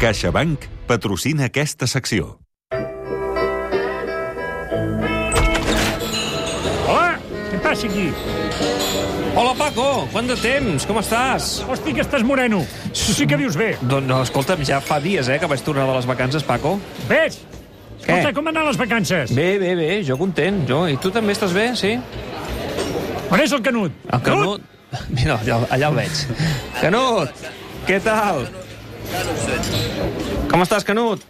CaixaBank patrocina aquesta secció. Hola, què passa aquí? Hola, Paco, quant de temps? Com estàs? Hosti, que estàs moreno. Tu sí que vius bé. Doncs, no, escolta'm, ja fa dies, eh, que vaig tornar de les vacances, Paco. Ves? Escolta, Què? com van anar les vacances? Bé, bé, bé, jo content, jo. I tu també estàs bé, sí? On és el Canut? El Canut... Mira, allà, allà el veig. Canut, què tal? Com estàs, Canut?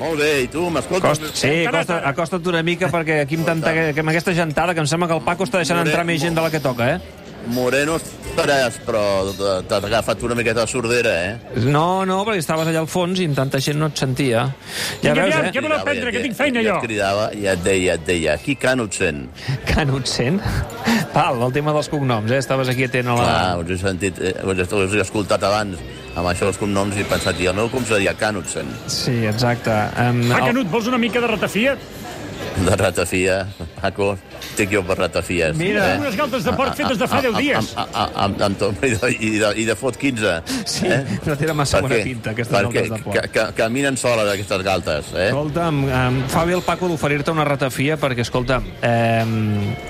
Molt bé, i tu, m'escoltes? Costa, sí, acosta, acosta't una mica perquè aquí amb, tanta, que amb aquesta gentada que em sembla que el Paco està deixant entrar més gent de la que toca, eh? Moreno estaràs, però t'ha agafat una miqueta de sordera, eh? No, no, perquè estaves allà al fons i amb tanta gent no et sentia. Ja Vinga, veus, aviam, eh? què voleu prendre, que tinc feina ja jo? et cridava, ja et deia, et deia, qui Canut sent? Canut sent? Val, el tema dels cognoms, eh? Estaves aquí atent a la... Clar, us he sentit, eh, us he, us he escoltat abans amb això dels cognoms i he pensat, i el meu com seria Canut sent? Sí, exacte. Um, Va, Canut, vols una mica de ratafia? De ratafia, Paco, estic jo per ratafies. Mira. Tinc unes galtes de porc fetes de fa 10 dies. Amb, amb, amb, i, de, i, de, I de fot 15. Sí, no té massa bona pinta, aquestes perquè galtes de porc. ca, caminen soles, aquestes galtes, eh? Escolta'm, um, fa bé el Paco d'oferir-te una ratafia perquè, escolta'm, um,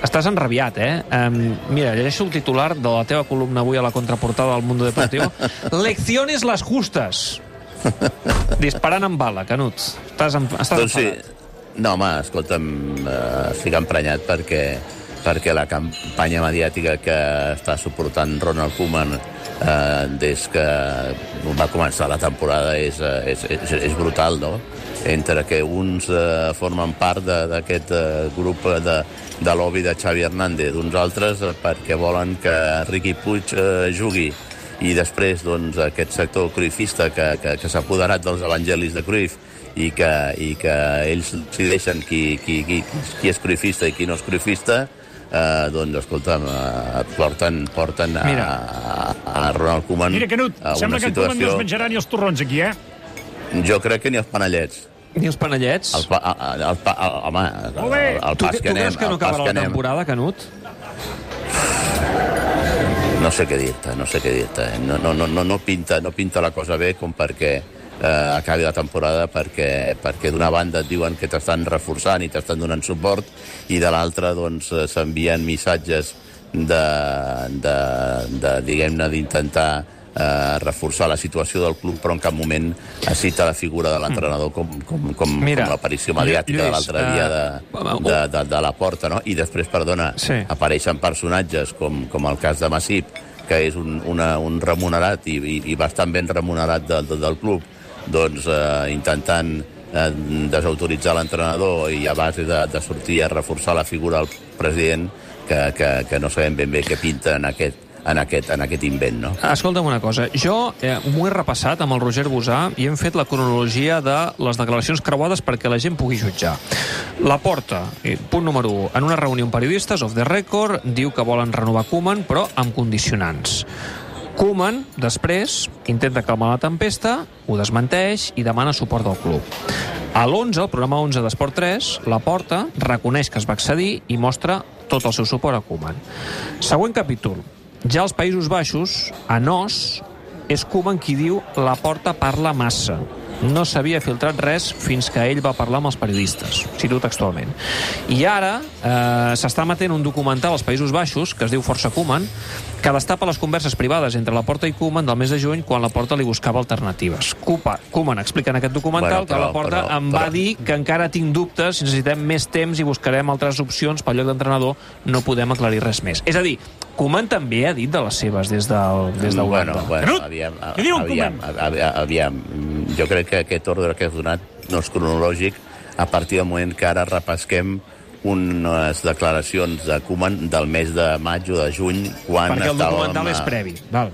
estàs enrabiat, eh? Um, mira, llegeixo el titular de la teva columna avui a la contraportada del Mundo Deportivo. Lecciones las justas. Disparant amb bala, Canut. Estàs, en, estàs Doncs sí. No, home, escolta'm, eh, estic emprenyat perquè, perquè la campanya mediàtica que està suportant Ronald Koeman eh, des que va començar la temporada és, eh, és, és, és brutal, no? Entre que uns eh, formen part d'aquest eh, grup de, de lobby de Xavi Hernández, uns altres eh, perquè volen que Riqui Puig eh, jugui i després doncs, aquest sector cruifista que, que, que s'ha apoderat dels evangelis de Cruyff i que, i que ells decideixen qui, qui, qui, qui és cruifista i qui no és cruifista, eh, doncs, escolta'm, eh, porten, porten a, Mira. a, a Ronald Koeman Mira, Canut, a sembla una que en Koeman no es menjarà ni els torrons aquí, eh? Jo crec que ni els panellets. Ni els panellets? El, pa, el, el, pa, el, home, el, el, el tu, pas tu que anem... creus que no acabarà que la anem- temporada, Canut? No sé què dir-te, no sé què dir-te. No, no, no, no, no, pinta, no pinta la cosa bé com perquè eh, acabi la temporada perquè, perquè d'una banda et diuen que t'estan reforçant i t'estan donant suport i de l'altra doncs eh, s'envien missatges de, de, de diguem-ne, d'intentar eh, reforçar la situació del club, però en cap moment cita la figura de l'entrenador com, com, com, Mira, com l'aparició mediàtica Lluís, de l'altre eh, dia de, uh, de, de, de la porta, no? I després, perdona, Sí. apareixen personatges com, com el cas de Massip, que és un, una, un remunerat i, i, i bastant ben remunerat de, de, del club, doncs eh, intentant eh, desautoritzar l'entrenador i a base de, de sortir a reforçar la figura del president, que, que, que no sabem ben bé què pinta en aquest, en aquest, en aquest invent, no? Escolta'm una cosa, jo eh, m'ho he repassat amb el Roger Busà i hem fet la cronologia de les declaracions creuades perquè la gent pugui jutjar. La Porta, eh, punt número 1, en una reunió amb periodistes, off the record, diu que volen renovar Koeman, però amb condicionants. Koeman, després, intenta calmar la tempesta, ho desmenteix i demana suport del club. A l'11, el programa 11 d'Esport 3, La Porta reconeix que es va accedir i mostra tot el seu suport a Koeman. Següent capítol. Ja als Països Baixos, a Nos, és Koeman qui diu la porta parla massa. No s'havia filtrat res fins que ell va parlar amb els periodistes. Cito textualment. I ara eh, s'està emetent un documental als Països Baixos, que es diu Força Koeman, que destapa les converses privades entre la Porta i Koeman del mes de juny quan la Porta li buscava alternatives. Kupa, Koeman explica en aquest documental Bueno, que la però- Porta però- em va però- dir que encara tinc dubtes, si necessitem més temps i buscarem altres opcions pel lloc d'entrenador, no podem aclarir res més. És a dir, Koeman també ha dit de les seves des del, des de bueno, bueno, aviam, aviam, Koeman? aviam, aviam, jo crec que aquest ordre que has donat no és cronològic a partir del moment que ara repesquem unes declaracions de Koeman del mes de maig o de juny quan Perquè el documental és eh, previ. Val.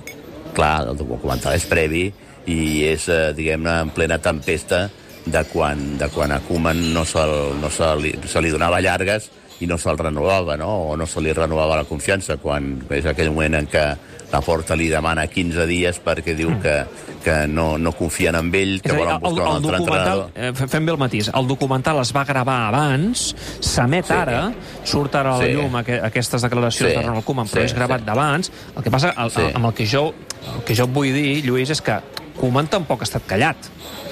Clar, el documental és previ i és, eh, diguem-ne, en plena tempesta de quan, de quan a Koeman no, se, no se, li, se li donava llargues i no se'l renovava, no? o no se li renovava la confiança, quan és aquell moment en què la Porta li demana 15 dies perquè diu que, que no, no confien en ell, que dir, volen el, buscar el un altre entrenador. eh, fe- fem bé el matís, el documental es va gravar abans, s'emet Sí. ara, surt ara a la Sí. llum aqu aquestes declaracions Sí. de Ronald Koeman, però Sí, és gravat sí. d'abans. El que passa, el, Sí. el, amb el que jo el que jo vull dir, Lluís, és que Koeman tampoc ha estat callat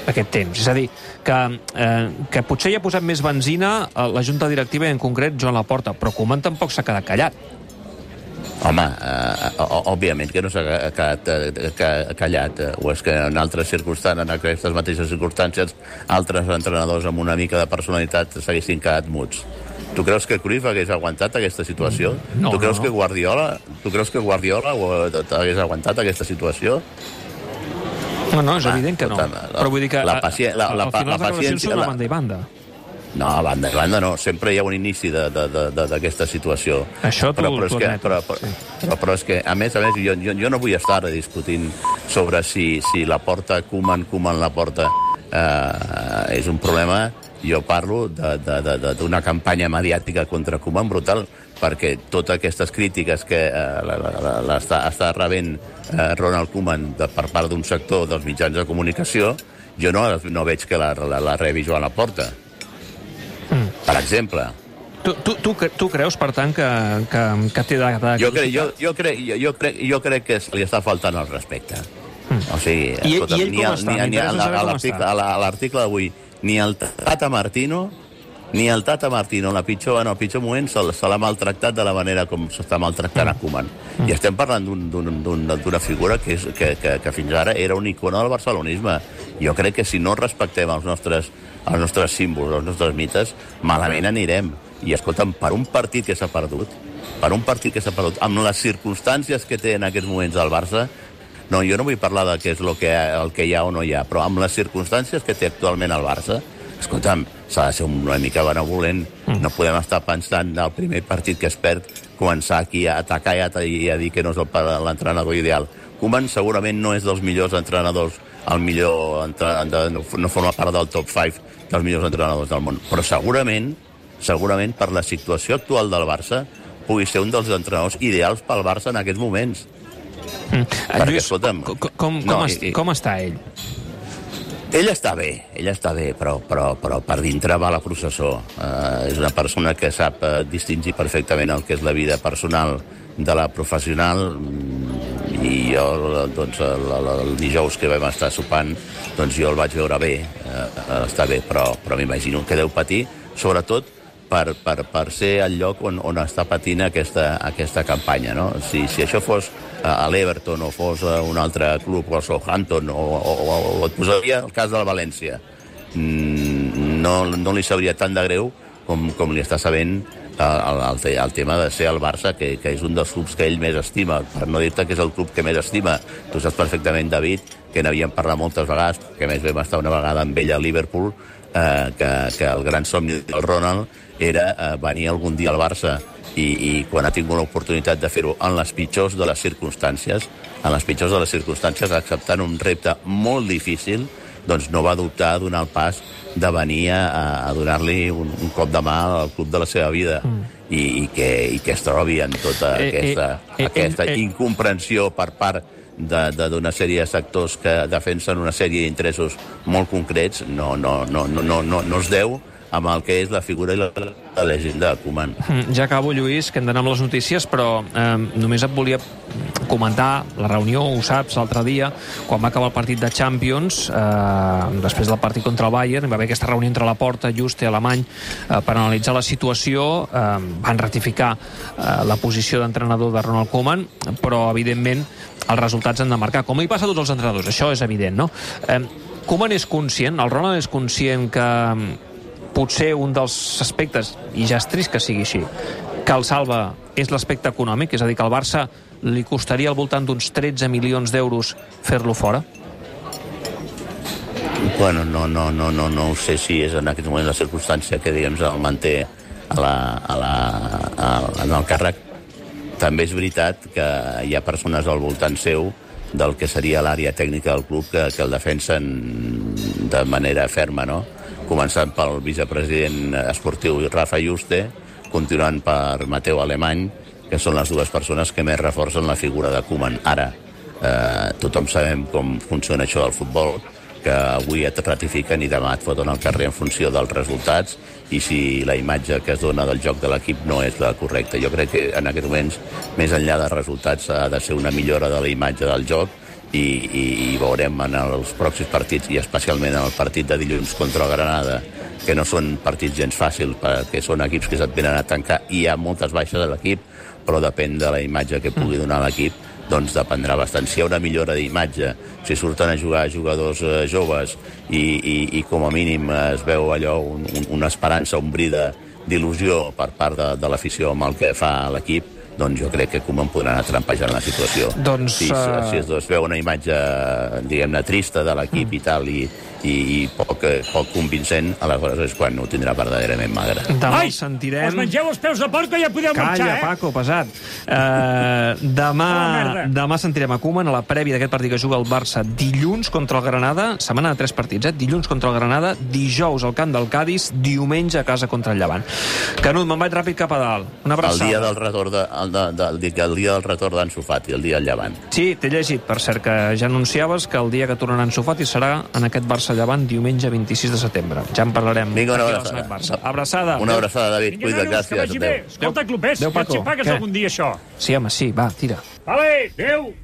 aquest temps. És a dir, que, eh, que potser hi ha posat més benzina a la junta directiva i en concret Joan Laporta, però Koeman tampoc s'ha quedat callat. Home, eh, òbviament que no s'ha quedat eh, ca- callat, eh, o és que en altres circumstàncies, en aquestes mateixes circumstàncies, altres entrenadors amb una mica de personalitat s'haguessin quedat muts. Tu creus que Cruyff hagués aguantat aquesta situació? No, tu creus no, no. que Guardiola, tu creus que Guardiola hagués aguantat aquesta situació? No, no, és evident que no. la- Però vull dir que la a- paci- la- a- la al pa- final la declaracions paciència- són la- a banda i banda. No, a banda i banda no. Sempre hi ha un inici de- de- de- de- d'aquesta situació. Això t'ho- però, però, és que, però, però, sí. però, però és que, a més a més, jo, jo, jo no vull estar discutint sobre si, si la porta Koeman, Koeman la porta eh, és un problema. Jo parlo d'una campanya mediàtica contra Koeman brutal, perquè totes aquestes crítiques que eh, l'està està rebent eh, Ronald Koeman de, per part d'un sector dels mitjans de comunicació, jo no, no veig que la, la, la rebi Joan Laporta. Per exemple. Tu, tu, tu, tu creus, per tant, que, que, que té de, de Jo crec, jo, jo, crec, jo, jo, crec, jo crec que li està faltant el respecte. O sigui, I- escolta'm, i ell ni com està? està. a l'article d'avui, ni el Tata Martino, ni el Tata Martino, en, la pitjor, en el pitjor moment, se, se l'ha maltractat de la manera com s'està maltractant a Koeman. I estem parlant d'un- d'un- d'un- d'una figura que, és, que, que, que fins ara era un icono del barcelonisme. Jo crec que si no respectem els nostres, els nostres símbols, els nostres mites, malament anirem. I escolta'm, per un partit que s'ha perdut, per un partit que s'ha perdut, amb les circumstàncies que té en aquests moments el Barça, no, jo no vull parlar de què és el que, el que hi ha o no hi ha, però amb les circumstàncies que té actualment el Barça, escolta'm, s'ha de ser una mica benevolent. Mm. No podem estar pensant del primer partit que es perd començar aquí a atacar i a, i a dir que no és l'entrenador ideal. Koeman segurament no és dels millors entrenadors, el millor entre, no forma part del top 5 dels millors entrenadors del món, però segurament, segurament per la situació actual del Barça pugui ser un dels entrenadors ideals pel Barça en aquests moments. En Perquè, Lluís, escolta'm, com, com, com, no, est, i- com està ell? Ell està bé, ell està bé, però, però, però per dintre va la processó. Uh, és una persona que sap uh, distingir perfectament el que és la vida personal de la professional mm, i jo, doncs, el, el, el dijous que vam estar sopant, doncs jo el vaig veure bé, uh, està bé, però, però m'imagino que deu patir, sobretot per, per, per ser el lloc on, on està patint aquesta, aquesta campanya. No? Si, si això fos a l'Everton o fos a un altre club, o al Southampton, o, o, o, o et posaria el cas de la València, mm, no, no li sabria tant de greu com, com li està sabent el, el, el, te- el tema de ser el Barça, que, que és un dels clubs que ell més estima, per no dir-te que és el club que més estima. Tu saps perfectament, David, que n'havíem parlat moltes vegades, que més vam estar una vegada amb ell a Liverpool, eh, que, que el gran somni del Ronald era eh, venir algun dia al Barça i, i quan ha tingut l'oportunitat de fer-ho en les pitjors de les circumstàncies, en les pitjors de les circumstàncies, acceptant un repte molt difícil, doncs no va dubtar a donar el pas de venir a, a donar-li un, un cop de mà al club de la seva vida mm. i, i, que, i que es trobi en tota Eh, eh, aquesta, eh, aquesta eh, eh. incomprensió per part d'una sèrie de sectors que defensen una sèrie d'interessos molt concrets no, no, no, no, no, no, no es deu amb el que és la figura i la, la llegenda de Koeman. Mm, Ja acabo, Lluís, que hem d'anar amb les notícies, però eh, només et volia comentar la reunió, ho saps, l'altre dia, quan va acabar el partit de Champions, eh, després del partit contra el Bayern, va haver aquesta reunió entre la Porta, Juste, Alemany, eh, per analitzar la situació, eh, van ratificar eh, la posició d'entrenador de Ronald Koeman, però, evidentment, els resultats han de marcar, com hi passa a tots els entrenadors, això és evident, no? Eh, Koeman és conscient, el Ronald és conscient que potser un dels aspectes, i ja és trist que sigui així, que el salva és l'aspecte econòmic, és a dir, que al Barça li costaria al voltant d'uns 13 milions d'euros fer-lo fora? Bueno, no, no, no, no, no ho sé si és en aquest moment la circumstància que, diguem, el manté a la, a la, a, en el càrrec. També és veritat que hi ha persones al voltant seu del que seria l'àrea tècnica del club que, que el defensen de manera ferma, no? Començant pel vicepresident esportiu Rafa Juste, continuant per Mateu Alemany, que són les dues persones que més reforcen la figura de Koeman. Ara, eh, tothom sabem com funciona això del futbol, que avui et ratifiquen i demà et foten al carrer en funció dels resultats i si la imatge que es dona del joc de l'equip no és la correcta. Jo crec que en aquests moments, més enllà dels resultats, ha de ser una millora de la imatge del joc i, i, i veurem en els pròxims partits, i especialment en el partit de dilluns contra Granada, que no són partits gens fàcils, perquè són equips que se't venen a tancar i hi ha moltes baixes de l'equip, però depèn de la imatge que pugui donar l'equip, doncs dependrà bastant. Si hi ha una millora d'imatge, si surten a jugar jugadors eh, joves i, i, i com a mínim es veu allò, un, un, una esperança, un bri d'il·lusió per part de, de l'afició amb el que fa l'equip, doncs jo crec que Koeman podrà anar trampejant la situació. Doncs, si, eh, si es es veu una imatge, diguem-ne, trista de l'equip i tal, i, i, i poc, eh, poc convincent, aleshores és quan ho tindrà verdaderament magre. Demà Ai, el sentirem... us mengeu els peus de porc que ja podeu Calla, marxar, eh? Paco, pesat. Uh, demà, Oh, demà sentirem a Koeman a la prèvia d'aquest partit que juga el Barça dilluns contra el Granada, setmana de tres partits, eh? Dilluns contra el Granada, dijous al camp del Cádiz, diumenge a casa contra el Llevant. Canut, me'n vaig ràpid cap a dalt. Una El abraçada. dia del retorn de, el, de, de, el, dia- el dia del retorn d'en Sofati, el dia del llevant. Sí, t'he llegit, per cert, que ja anunciaves que el dia que tornaran Sofati serà en aquest Barça-Llevant diumenge 26 de setembre. Ja en parlarem. Vinga, una abraçada. Barça. Abraçada. Una abraçada, David. Vinga, Cuida't, que gràcies. vagi bé. Adéu. Escolta, Clopés, Adéu, ja Paco. si pagues algun dia això. Sí, home, sí, va, tira. Vale, adéu.